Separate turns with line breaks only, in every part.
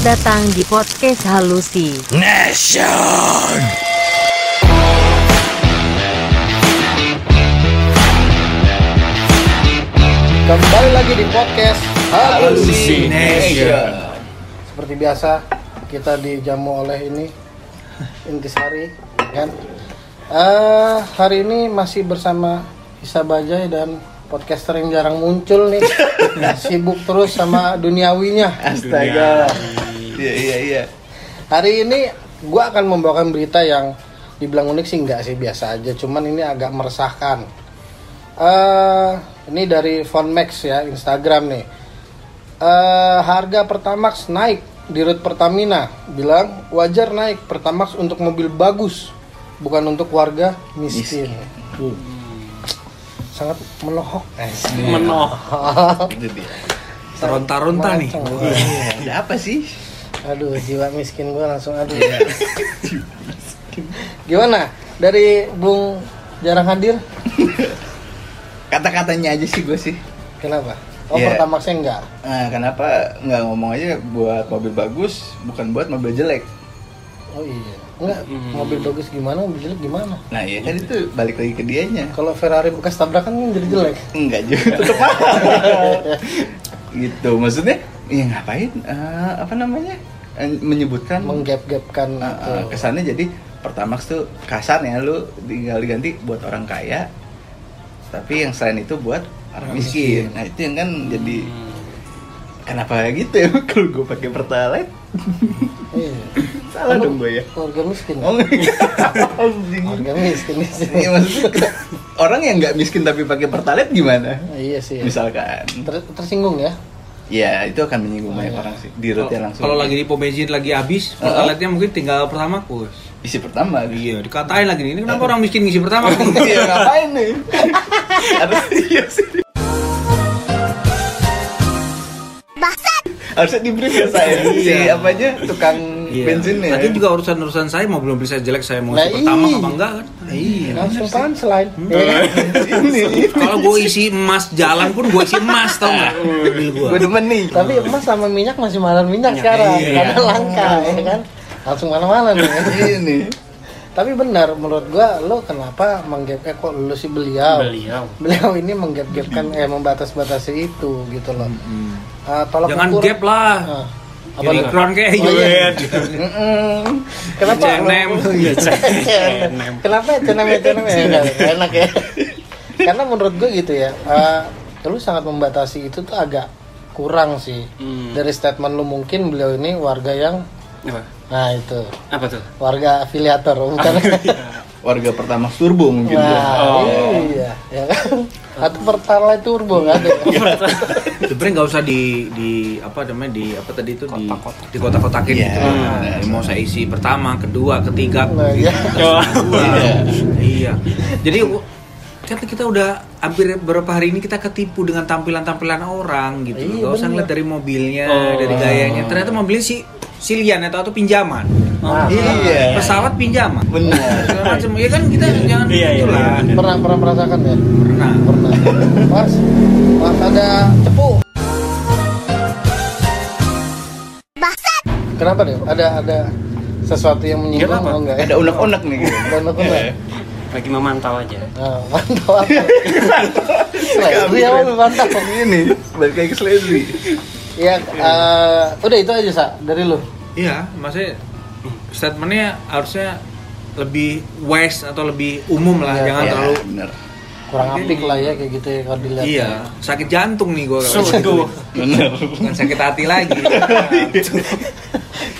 datang di podcast Halusi.
Nation.
Kembali lagi di podcast
Hallucination.
Seperti biasa kita dijamu oleh ini Intisari kan. Eh hari ini masih bersama Isa Bajai dan podcaster yang jarang muncul nih. Sibuk terus sama duniawinya.
Astaga. Iya iya iya.
Hari ini gua akan membawakan berita yang dibilang unik sih enggak sih biasa aja, cuman ini agak meresahkan. eh ini dari Max ya Instagram nih. eh harga Pertamax naik di rute Pertamina. Bilang wajar naik Pertamax untuk mobil bagus, bukan untuk warga miskin. Uh. Sangat menohok. Eh,
Menoh.
Itu dia.
Nih.
Iya, ada apa sih?
Aduh, jiwa miskin gua langsung aduh. Gimana? Dari Bung jarang hadir?
Kata-katanya aja sih gue sih.
Kenapa? Oh,
Iya.
Pertamaxnya enggak.
Nah, kenapa nggak ngomong aja buat mobil bagus, bukan buat mobil jelek?
Oh iya. Enggak, mobil bagus gimana, mobil jelek gimana?
Nah, iya kan itu balik lagi ke dianya.
Kalau Ferrari bekas tabrakan kan jadi jelek.
Enggak juga, tetep mahal. gitu, maksudnya, ya ngapain? eh, apa namanya? Eh, menyebutkan
Menggap-gapkan
eh,
itu.
kesannya jadi Pertamax tuh kasar ya lu tinggal diganti buat orang kaya tapi yang selain itu buat orang miskin. Nah, itu yang kan jadi kenapa gitu ya kalau gue pakai Pertalite
Iya.
salah dong gue ya.
Keluarga miskin.
Oh, anjing.
Keluarga miskin.
Iya, maksudnya orang yang nggak miskin tapi pakai Pertalite gimana?
Iya sih.
Misalkan.
Ter- tersinggung ya.
Ya, itu akan menyinggung banyak
iya.
orang sih. Di route langsung.
Kalau lagi di pom bensin lagi habis, pertalaitnya mungkin tinggal pertama kus.
isi pertama
Iya, dikatain lagi nih. Ini kenapa orang miskin ngisi pertama?
Iya, ngapain nih? Harus iya sih. Harusnya di brief ya saya. Si
Iya.
apanya tukang
Iya.
bensinnya.
Nanti juga urusan-urusan saya mau belum bisa jelek saya mau
Nah,
pertama
iya.
apa enggak kan? Iya.
Langsung pan selain.
ini.
Kalau gue isi emas jalan pun gue isi emas tau nggak? Gue.
Demen nih.
Tapi emas sama minyak masih mahal minyak sekarang
iya.
karena langka ya kan. Langsung mana-mana nih.
ini.
Tapi benar menurut gua lo kenapa menggap eh kok lo sih beliau?
Beliau.
Beliau ini menggap-gapkan eh membatas-batasi itu gitu loh. Ah, tolak
Jangan
ukur-
gap lah.
Ah, apa
Apa
tuh?
Ikron kayak
Oh, iya. Kenapa?
H&M. Iya.
Kenapa H&M H&M ya? Enggak, enak ya. Karena menurut gue gitu ya. eh lu sangat membatasi itu tuh agak kurang sih.
Hmm.
Dari statement lu mungkin beliau ini warga yang
Apa?
nah itu
Apa tuh?
warga afiliator bukan
Warga pertama turbo mungkin.
Nah,
Oh.
iya, ya kan? Atau Pertalite turbo nggak ada. ya?
Sebenarnya nggak usah di di apa namanya di apa tadi itu di di kota-kotakin
Iya,
gitu.
benar.
Mau saya isi pertama, kedua, ketiga,
Nah, iya.
kedua.
Iya.
Iya. Jadi kan kita udah hampir beberapa hari ini kita ketipu dengan tampilan-tampilan orang gitu.
Iya,
Gak usah
bener.
ngeliat dari mobilnya,
Oh.
dari gayanya. Ternyata mobilnya si silian atau atau pinjaman.
Nah,
Iya.
Pesawat pinjaman.
Benar.
Segala macam. Ya kan kita jangan
Iya, iya,
itulah.
pernah pernah merasakan ya?
Pernah.
Mas, mas ada cepu. Kenapa deh? Ada ada sesuatu yang menyinggung oh, enggak ya?
Ada unek-unek nih. gitu.
Unek-unek.
Lagi memantau aja.
Nah, mantap apa? Seledri apa lu mantap?
Ini balik lagi ke Slazzy.
Ya, eh, udah itu aja sa dari lu.
Iya, maksudnya statementnya harusnya lebih wise atau lebih umum lah,
Iya,
jangan
Iya,
terlalu
benar.
Kurang apik lah ya kayak gitu ya kalau dilihat.
iya sakit jantung nih gue
Suduh.
Benar.
bukan sakit hati lagi.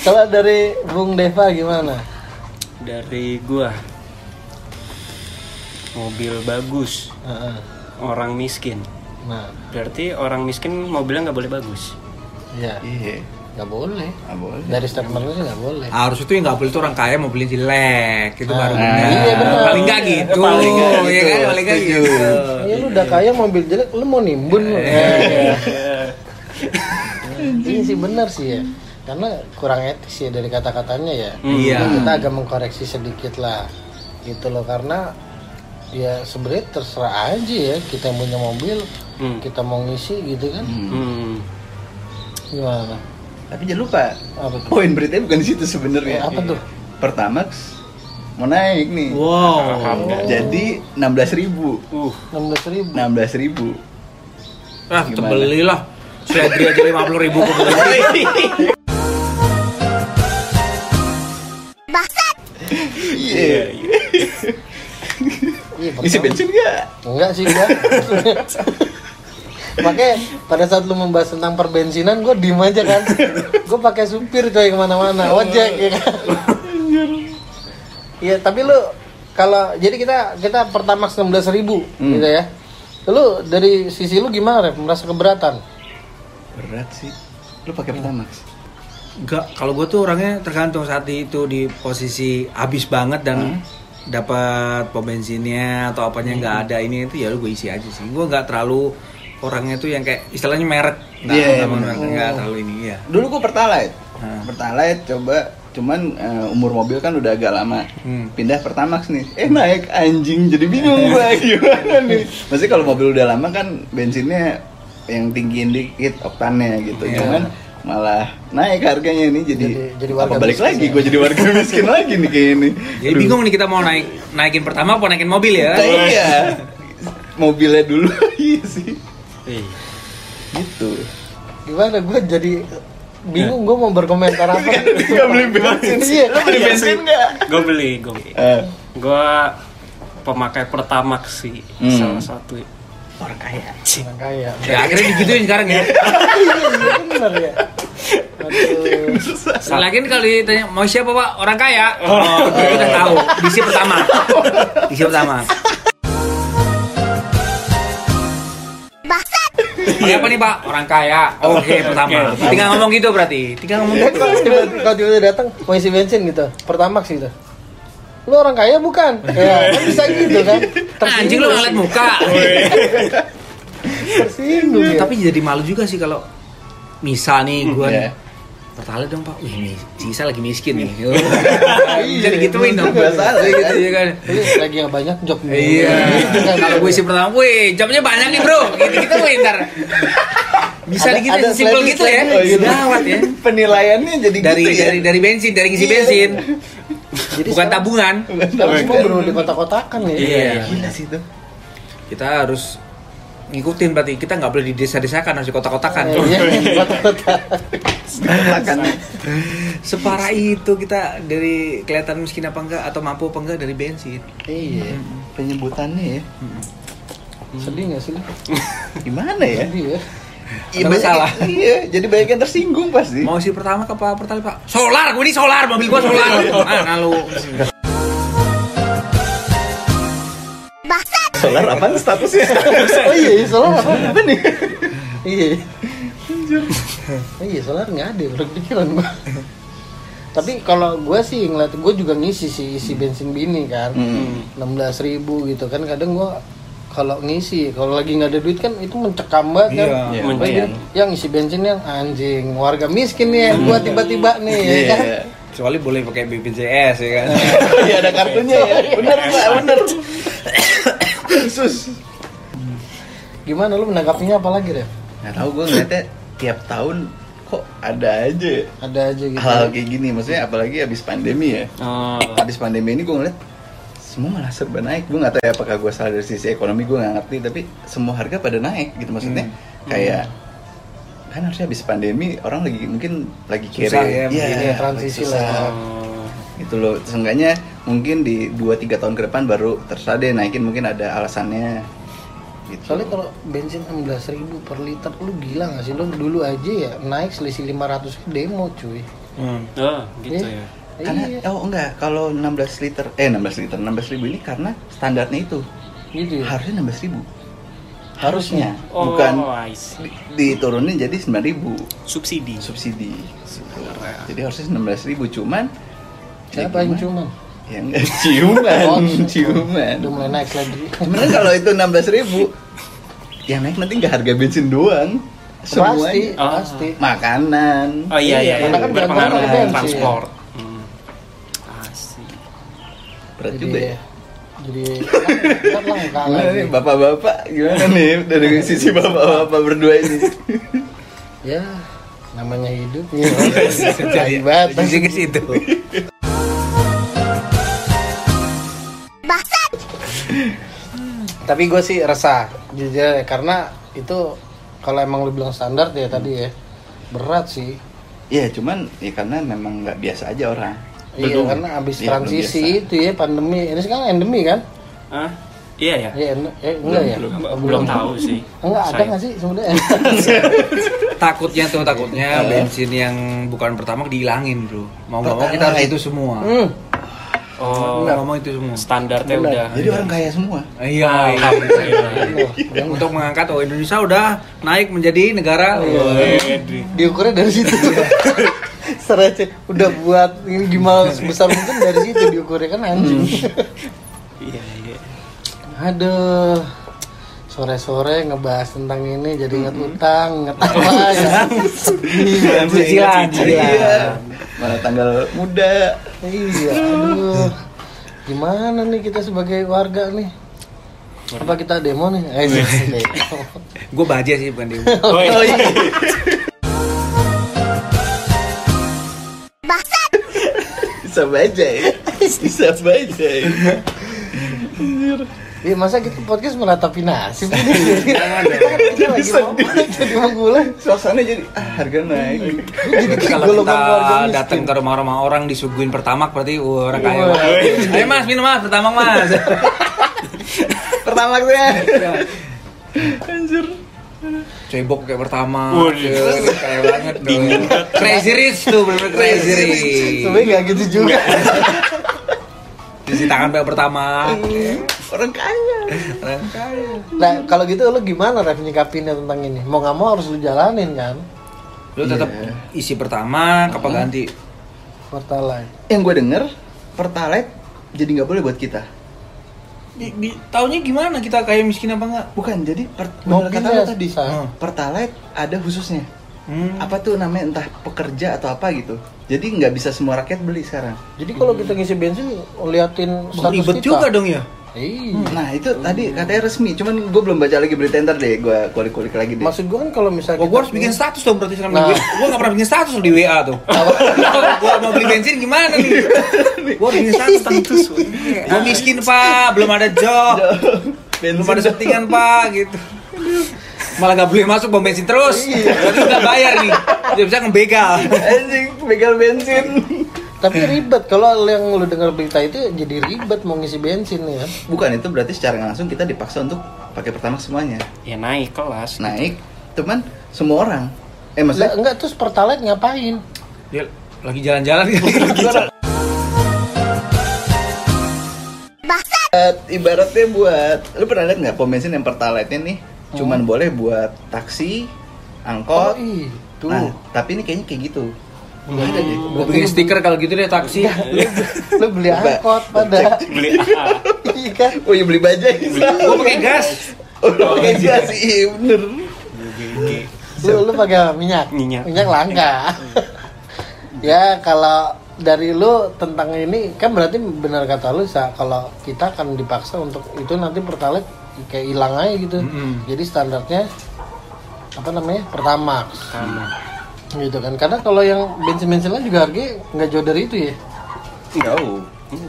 Kalau dari Bung Deva gimana?
Dari gua. Mobil bagus,
Heeh.
orang miskin.
Nah,
Berarti orang miskin mobilnya nggak boleh bagus.
iya,
Iya.
Nggak boleh.
Nggak boleh.
Dari statement lu sih nggak boleh.
Harus itu yang nggak boleh itu orang kaya mau beli jelek itu baru
nah,
benar.
iya, benar.
Paling nggak gitu,
Paling
ya
gitu.
kan paling
Setuju.
gitu.
Ya lu udah kaya mobil jelek, lu mau nimbun lu. Eh, Iya sih benar sih ya. Karena kurang etis ya dari kata-katanya ya.
Iya.
Kita agak mengkoreksi sedikit lah. Gitu loh karena ya sebenarnya terserah aja ya kita yang punya mobil
Hmm.
kita mau ngisi gitu kan
Hmm.
Hmm.
gimana
Tapi jangan lupa,
Apa tuh?
poin beritanya bukan di situ sebenarnya.
Eh, apa tuh?
Pertamax mau naik nih.
Wow.
Alhamdulillah.
Jadi 16.000 ribu.
Uh,
16 ribu
16.000 ribu.
Ah,
Gimana?
belilah. Seledri aja 50 ribu kok beli.
Iya.
iya
Isi
pertama-
bensin nggak?
enggak sih gua Makanya pada saat lu membahas tentang perbensinan gue diem aja kan Gue pakai supir coy ke mana-mana Ojek ya kan Iya tapi lu kalau jadi kita kita pertamax 16.000 ribu
Hmm.
gitu ya Lu dari sisi lu gimana Ref? Merasa keberatan?
Berat sih. Lu pakai Pertamax?
Enggak, kalau gue tuh orangnya tergantung saat itu di posisi habis banget dan dapat pom bensinnya atau apanya nggak ada ini itu ya lu gue isi aja sih. Gue nggak terlalu orangnya tuh yang kayak istilahnya merek, nggak
Iya,
nggak
bener.
merek, nggak terlalu ini ya.
Dulu gua Pertalite.
Hmm.
Pertalite coba cuman eh, umur mobil kan udah agak lama.
Hmm.
Pindah Pertamax nih. Eh naik anjing jadi bingung gua gimana nih. Maksudnya kalau mobil udah lama kan bensinnya yang tinggiin dikit oktannya gitu.
Iya.
Cuman malah naik harganya nih jadi,
Jadi- jadi warga
apa balik
miskin
lagi
ya.
gue jadi warga miskin lagi nih kayak ini.
Jadi bingung nih kita mau naik naikin pertama apa naikin mobil ya?
Iya. Mobilnya dulu iya sih.
Eh,
Gitu.
Gimana gue jadi bingung gue mau berkomentar apa
Nggak beli bensin.
Iya,
Lu beli
iya
bensin nggak?
gue beli, gue beli.
Eh,
Gue pemakai Pertamax sih,
Hmm.
salah satu.
orang kaya.
Orang kaya
Ya akhirnya digituin sekarang ya.
Iya bener ya Aduh
Lagi kalau ditanya mau siapa pak orang kaya, oh, kita udah tahu. Disi pertama, disi pertama. Iya apa nih pak? Orang kaya. Oke pertama.
Oke,
Tinggal ngomong gitu berarti. Tinggal ngomong
Ya,
gitu.
kalau tiba- kalau tiba-tiba datang mau isi bensin gitu pertamax gitu lu orang kaya bukan ya kan bisa gitu kan
Anjing lu ngeliat muka.
tersinggung ya
Tapi jadi malu juga sih kalau misal nih gue
Iya.
Pertalite dong pak, wih nih si Isa lagi miskin nih
Iya,
Jadi gituin dong
juga salah,
Iya, gitu
kan?
ya kan
Ini lagi yang banyak job.
Iya.
Gitu kan.
Kalau gue isi pertama, wih, jobnya banyak nih bro. Gitu gitu wih ntar. Bisa
Ada-
digituin
ada
simpel gitu ya.
Oh, gitu.
Gawat ya.
Penilaiannya jadi
Dari
gitu ya.
dari dari bensin, dari ngisi
Iya.
bensin.
Jadi
Bukan tabungan.
sekarang semua perlu di kotak-kotakan ya.
Iya.
Gila sih itu.
Kita harus ngikutin berarti kita nggak boleh di desa-desakan harus di kotak-kotakan.
Iya, kotak-kotak.
Makan.
Separah itu kita dari kelihatan miskin apa enggak atau mampu apa enggak dari bensin.
Iya.
Penyebutannya ya.
Sedih nggak sih?
Gimana ya?
Sedih ya.
Iya,
masalah.
Iya, jadi banyak yang tersinggung pasti.
Mau si pertama ke apa pertama pak? Solar, gue ini solar, mobil gue solar. Mana lu?
Solar apa statusnya?
Oh iya, iya, solar apa?
apa nih?
Iya. Oh iya, solar nggak ada, baru kepikiran gua. Tapi kalau gue sih ngeliat gue juga ngisi sih isi bensin bini kan,
Hmm.
enam belas ribu gitu kan kadang gue kalau ngisi kalau lagi nggak ada duit kan itu mencekam banget kan.
Iya,
iya,
Apalagi
lumayan.
yang isi bensin yang anjing warga miskin nih yang gua tiba-tiba nih ya kan.
Iya.
Kecuali boleh pakai BPJS ya kan.
Iya ada kartunya ya. Bener Pak, bener. Khusus.
Gimana lu menanggapinya apa lagi deh?
Nggak tahu gue ngeliatnya tiap tahun kok ada aja ya
Ada aja gitu.
hal kayak gini. Maksudnya apalagi habis pandemi ya.
Oh,
Habis pandemi ini gue ngeliat semua malah serba naik. Gue nggak tahu ya apakah gue salah dari sisi ekonomi gue nggak ngerti. Tapi semua harga pada naik gitu maksudnya. Kayak kan harusnya habis pandemi orang lagi mungkin lagi kere
Susah ya,
Iya,
mungkin ya, transisi
lagi susah.
lah.
oh,
gitu loh seenggaknya mungkin di 2-3 tahun ke depan baru terserah deh naikin mungkin ada alasannya gitu
Soalnya kalau bensin 16.000 ribu per liter lu gila gak sih? Lu dulu aja ya naik selisih 500 ke demo cuy.
Hmm.
oh, gitu
Iya.
ya.
karena
Iya,
oh enggak kalau 16 liter eh 16 liter 16 ribu ini karena standarnya itu
gitu ya.
harusnya 16 ribu
Harusnya.
Oh,
bukan di- diturunin jadi 9 ribu
subsidi.
subsidi jadi harusnya 16 ribu cuman ya
Siapa yang cuman?
Ya enggak ciuman
Oh,
ciuman
Udah mulai naik lagi.
Kan kalau itu 16 ribu yang naik nanti nggak harga bensin doang
Pasti,
semuanya
Oh.
pasti.
makanan
Oh iya iya,
Karena
iya.
kan
berpengaruh
bensin.
transport. Hmm. Asik.
berat
Jadi
juga ya
Jadi
nih bapak-bapak gimana nih dari sisi bapak-bapak berdua ini
Ya namanya hidup ya tai banget
ke situ.
Tapi gue sih resah jujur ya, karena itu kalau emang lu bilang standar ya tadi ya berat sih
Iya, cuman ya karena memang nggak biasa aja orang.
iya
Belum.
karena abis
Iya, belum
transisi itu ya pandemi ini sekarang endemi kan
Hah? Iya ya?
Iya, eh, enggak ya?
belum.
Oh,
Belum tahu sih.
Enggak ada nggak sih sebenarnya?
Takutnya tuh takutnya
Hah?
bensin yang bukan pertama dihilangin bro. Mau nggak mau kita harus itu semua.
hmm.
Oh,
nggak mau itu semua.
standarnya
Benar.
udah.
Jadi orang kaya semua.
Iya. iya. Untuk mengangkat oh Indonesia udah naik menjadi negara.
Diukurnya dari situ. Serece udah buat ini gimana sebesar mungkin dari situ diukurnya kan anjing.
Iya, iya.
Aduh. Sore-sore ngebahas tentang ini jadi inget utang, inget apa ya. Sedih,
Cicilan, cicilan.
Iya. Mana tanggal muda.
Iya, aduh. Gimana nih kita sebagai warga nih? Apa kita demo nih? Eh, demo.
Gue baja sih bukan.
Oh, iya.
Oh iya. Bisa baca ya. Bisa baca ya.
Iya masa kita podcast meratapi nasib ini Kita lagi mau jadi mau mulai
Suasana jadi ah, harga naik.
Jadi
Berarti kalau kita datang ke rumah-rumah orang disuguhin pertamax berarti wah, orang kaya. Banget. Ayo mas minum mas pertamax mas.
Pertama gue. Anjir.
Cebok kayak pertama. Kayak banget dong. Crazy rich tuh bener crazy rich.
Sebenernya gak gitu juga
Cuci tangan kayak pertama.
Orang kaya.
Orang kaya.
Nah kalau gitu lo gimana Ref nyikapinnya tentang ini? Mau gak mau harus lu jalanin kan?
Lu tetap
Iya.
isi pertama, apa ganti?
Pertalite
Yang gue denger Pertalite jadi nggak boleh buat kita.
Di, di, taunya gimana kita kayak miskin apa enggak?
Bukan, jadi per, kata lo tadi.
bisa
Hmm.
Pertalite ada khususnya.
Hmm.
Apa tuh namanya entah pekerja atau apa gitu. Jadi nggak bisa semua rakyat beli sekarang.
Jadi kalau kita ngisi bensin liatin status
Ribet
kita
juga dong ya.
Iya
Nah itu tadi katanya resmi, cuman gue belum baca lagi berita ntar deh, gue kulik-kulik lagi deh.
Maksud gue kan kalau misalnya
Gua, gua harus bikin status dong berarti sekarang
Nah.
WA. Gua gak pernah bikin status di WA tuh. gua mau beli bensin gimana nih? Harus bikin status status. Gua miskin pak, belum ada job, belum ada settingan pak, gitu. Malah gak boleh masuk bom bensin terus. Berarti udah bayar nih. Dia bisa ngebegal.
Anjing, begal bensin.
Tapi ribet kalau yang lu dengar berita itu jadi ribet mau ngisi bensin ya.
Bukan itu berarti secara langsung kita dipaksa untuk pakai pertamax semuanya.
Ya naik kelas.
Naik, cuman semua orang. Eh maksudnya
enggak terus pertalite ngapain?
Dia lagi jalan-jalan gitu.
ibaratnya buat lu pernah lihat nggak pom bensin yang pertalite nih cuman boleh buat taksi,
Oh
angkot.
itu.
Nah, tapi ini kayaknya kayak gitu. Ada deh.
Gua bikin stiker kalau gitu deh taksi.
lu beli angkot pada.
Beli
iya kan?
Oh iya beli bajai.
Gua pakai gas.
Oh, pakai gas iya bener.
Lu lu pakai minyak.
Minyak.
langka. ya kalau dari lu tentang ini kan berarti benar kata lu Sa, kalau kita akan dipaksa untuk itu nanti pertalite kayak hilang aja gitu. Jadi standarnya apa namanya? Pertamax.
Sama.
Gitu kan. Karena kalau yang bensin-bensin lain juga harganya nggak jauh dari itu ya.
Jauh.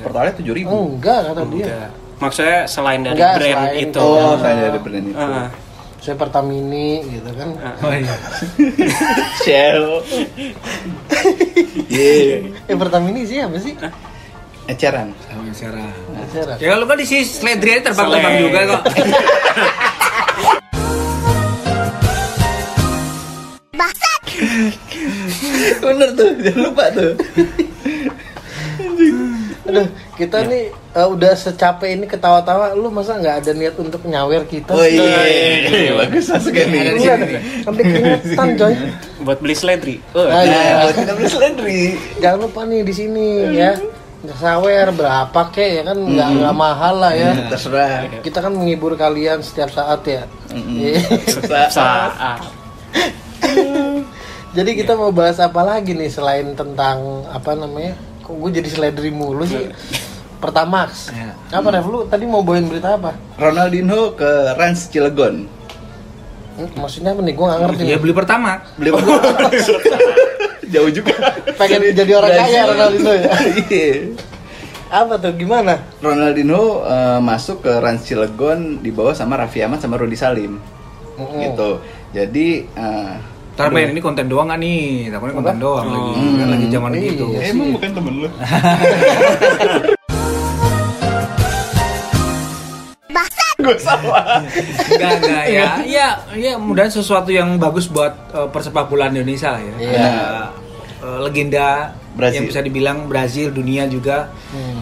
Pertalite tujuh ribu.
Enggak kata dia.
Enggak. Maksudnya selain dari
Enggak,
brand
selain
itu.
Oh, saya ada brand itu.
Heeh.
Saya Pertamini gitu kan.
Oh iya.
Shell. Iya.
Eh Pertamini sih apa sih?
Eceran.
Sama sekarang.
Saya
Ya lu kan di si Sledri aja terbang-terbang juga kok.
Bener tuh, jangan lupa tuh.
Aduh, kita nih eh, udah secapek ini ketawa-tawa, lu masa nggak ada niat untuk nyawer kita?
Oh iya, bagus masuk ya nih.
Sampai keringetan coy.
Buat beli seledri. Oh,
Ah, iya.
Nah, buat kita beli seledri.
Jangan lupa nih di sini ya. Sawer berapa kek ya kan nggak nggak mahal lah ya.
Terserah.
Kita kan menghibur kalian setiap saat ya.
Mm-mm.
Iya.
Terserah.
saat.
Jadi kita mau bahas apa lagi nih selain tentang apa namanya? Kok gue jadi seledri mulu sih? Pertamax.
Ya.
Apa Rev lu tadi mau bawain berita apa?
Ronaldinho ke Rans Cilegon.
Hmm, maksudnya apa nih? Gue nggak ngerti.
Ya beli pertama.
Beli Jauh juga.
Pengen jadi orang kaya Ronaldinho ya.
Iya.
Apa tuh? Gimana?
Ronaldinho eh, masuk ke Rans Cilegon di bawah sama Raffi Ahmad sama Rudi Salim.
Mm-mm.
Gitu. Jadi eh,
Ntar main ini konten doang gak nih? Takutnya konten doang lagi.
Hmm.
Kan lagi zaman
Iya
gitu.
sih.
emang bukan temen lu. Gue salah.
Enggak, enggak ya. Iya, iya mudah sesuatu yang bagus buat eh, persepak bolaan Indonesia lah ya.
Iya.
Ada eh, legenda
Brazil.
yang bisa dibilang Brazil dunia juga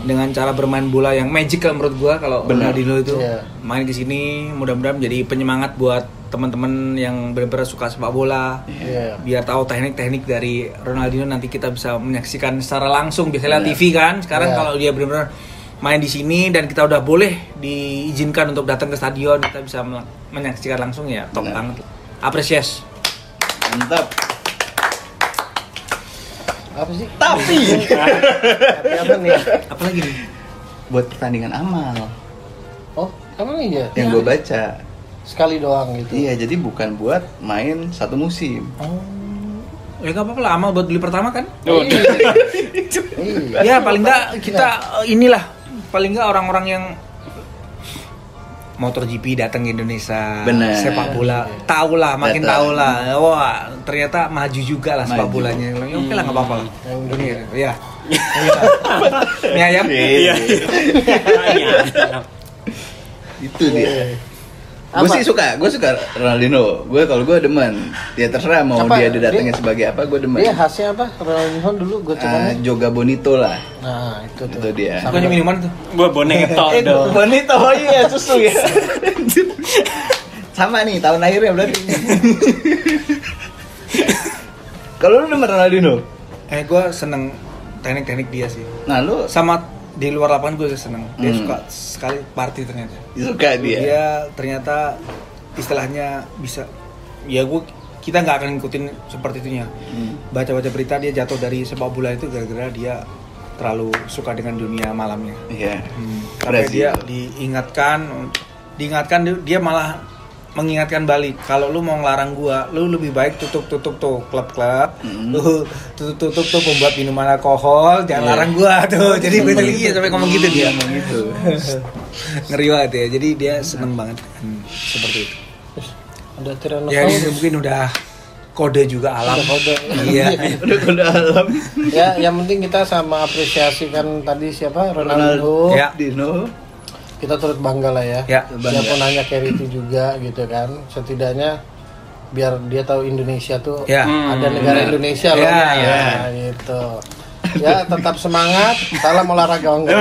dengan cara bermain bola yang magical menurut gua kalau
Benar.
Ronaldinho itu
Iya.
main di sini mudah-mudahan menjadi penyemangat buat teman-teman yang benar-benar suka sepak bola.
Iya.
Biar tahu teknik-teknik dari Ronaldinho nanti kita bisa menyaksikan secara langsung biasanya
Benar.
TV kan. Sekarang
Iya.
kalau dia benar-benar main di sini dan kita udah boleh diizinkan untuk datang ke stadion kita bisa menyaksikan langsung ya top
Benar.
banget apresiasi
Mantap.
Apa sih?
Tapi
Tapi apa nih?
apalagi nih
buat pertandingan amal
Oh, emang iya?
yang gue baca.
Sekali doang gitu.
Iya, jadi bukan buat main satu musim.
oh ya nggak apa-apa lah amal buat beli pertama kan
Oh,
Iya.
ya paling nggak kita eh, inilah paling nggak orang-orang yang MotoGP datang ke Indonesia
Bener.
sepak bola tahu lah makin tahu lah wah ternyata maju juga lah sepak
Maju.
bolanya ya oke lah nggak apa-apa lah ya ini ayam
Iya. Iya.
Itu dia. Gue sih suka, gue suka Ronaldinho. Gue kalau gue demen, ya terserah mau
Apa?
dia didatengin
Dia-
sebagai apa, gue demen.
Dia khasnya apa? Ronaldinho dulu gue coba
Ah,
nih.
Joga Bonito lah.
Nah, itu tuh.
Itu dia.
Sama-
bukannya minuman tuh
Gua boneto
Eh,
dong.
Bonito, oh iya susu ya. Sama nih tahun lahirnya berarti. kalau lu demen Ronaldinho,
eh gue seneng teknik-teknik dia sih
nah lu
sama di luar lapangan gue seneng dia
Hmm.
suka sekali party ternyata
suka dia.
dia ternyata istilahnya bisa ya gue kita nggak akan ngikutin seperti itunya
Hmm.
baca-baca berita dia jatuh dari sepak bola itu gara-gara dia terlalu suka dengan dunia malamnya
Iya.
hmm.
Brazil.
dia diingatkan diingatkan dia malah mengingatkan balik kalau lu mau ngelarang gua lu lebih baik tutup tutup tuh klub-klub
Hmm.
lu tutup tutup tuh pembuat minuman alkohol jangan
Iya.
larang gua tuh jadi gue iya sampai ngomong gitu dia
Ngomong gitu.
ngeri banget ya jadi dia seneng banget hmm, seperti itu
Ada
ya ini mungkin udah kode juga alam
Udah kode.
iya
Udah kode alam.
ya, yang penting kita sama apresiasi kan tadi siapa Ronaldo.
Ya.
Dino.
Kita turut bangga lah ya.
Ya,
bangga.
Siapa nanya Carity juga gitu kan. Setidaknya biar dia tahu Indonesia tuh
ya
Hmm.
ada negara
benar.
Indonesia loh.
Ya,
Ya,
ya.
gitu. Ya, tetap semangat. Salam olahraga enggak.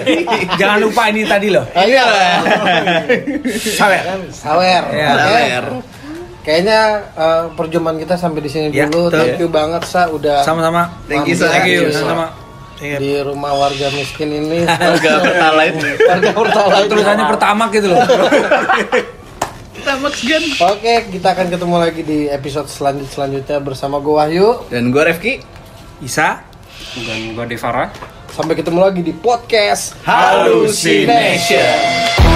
jangan lupa ini tadi loh
Ayo.
sawer
Kan sawer.
Ya,
Oke.
sawer.
Kayaknya eh, perjumpaan kita sampai di sini
Ya,
dulu.
betul.
Thank you banget sa udah
sama-sama
Thank you, Sa.
thank you sama-sama Iya.
di rumah warga miskin ini.
Harga pertalite.
warga Pertalite.
tulisannya pertama gitu loh
Kita Max Gan.
Oke, kita akan ketemu lagi di episode selanjut selanjutnya bersama gue Wahyu.
Dan gue Refki.
Isa
Dan gua Devara.
Sampai ketemu lagi di podcast
Hallucination.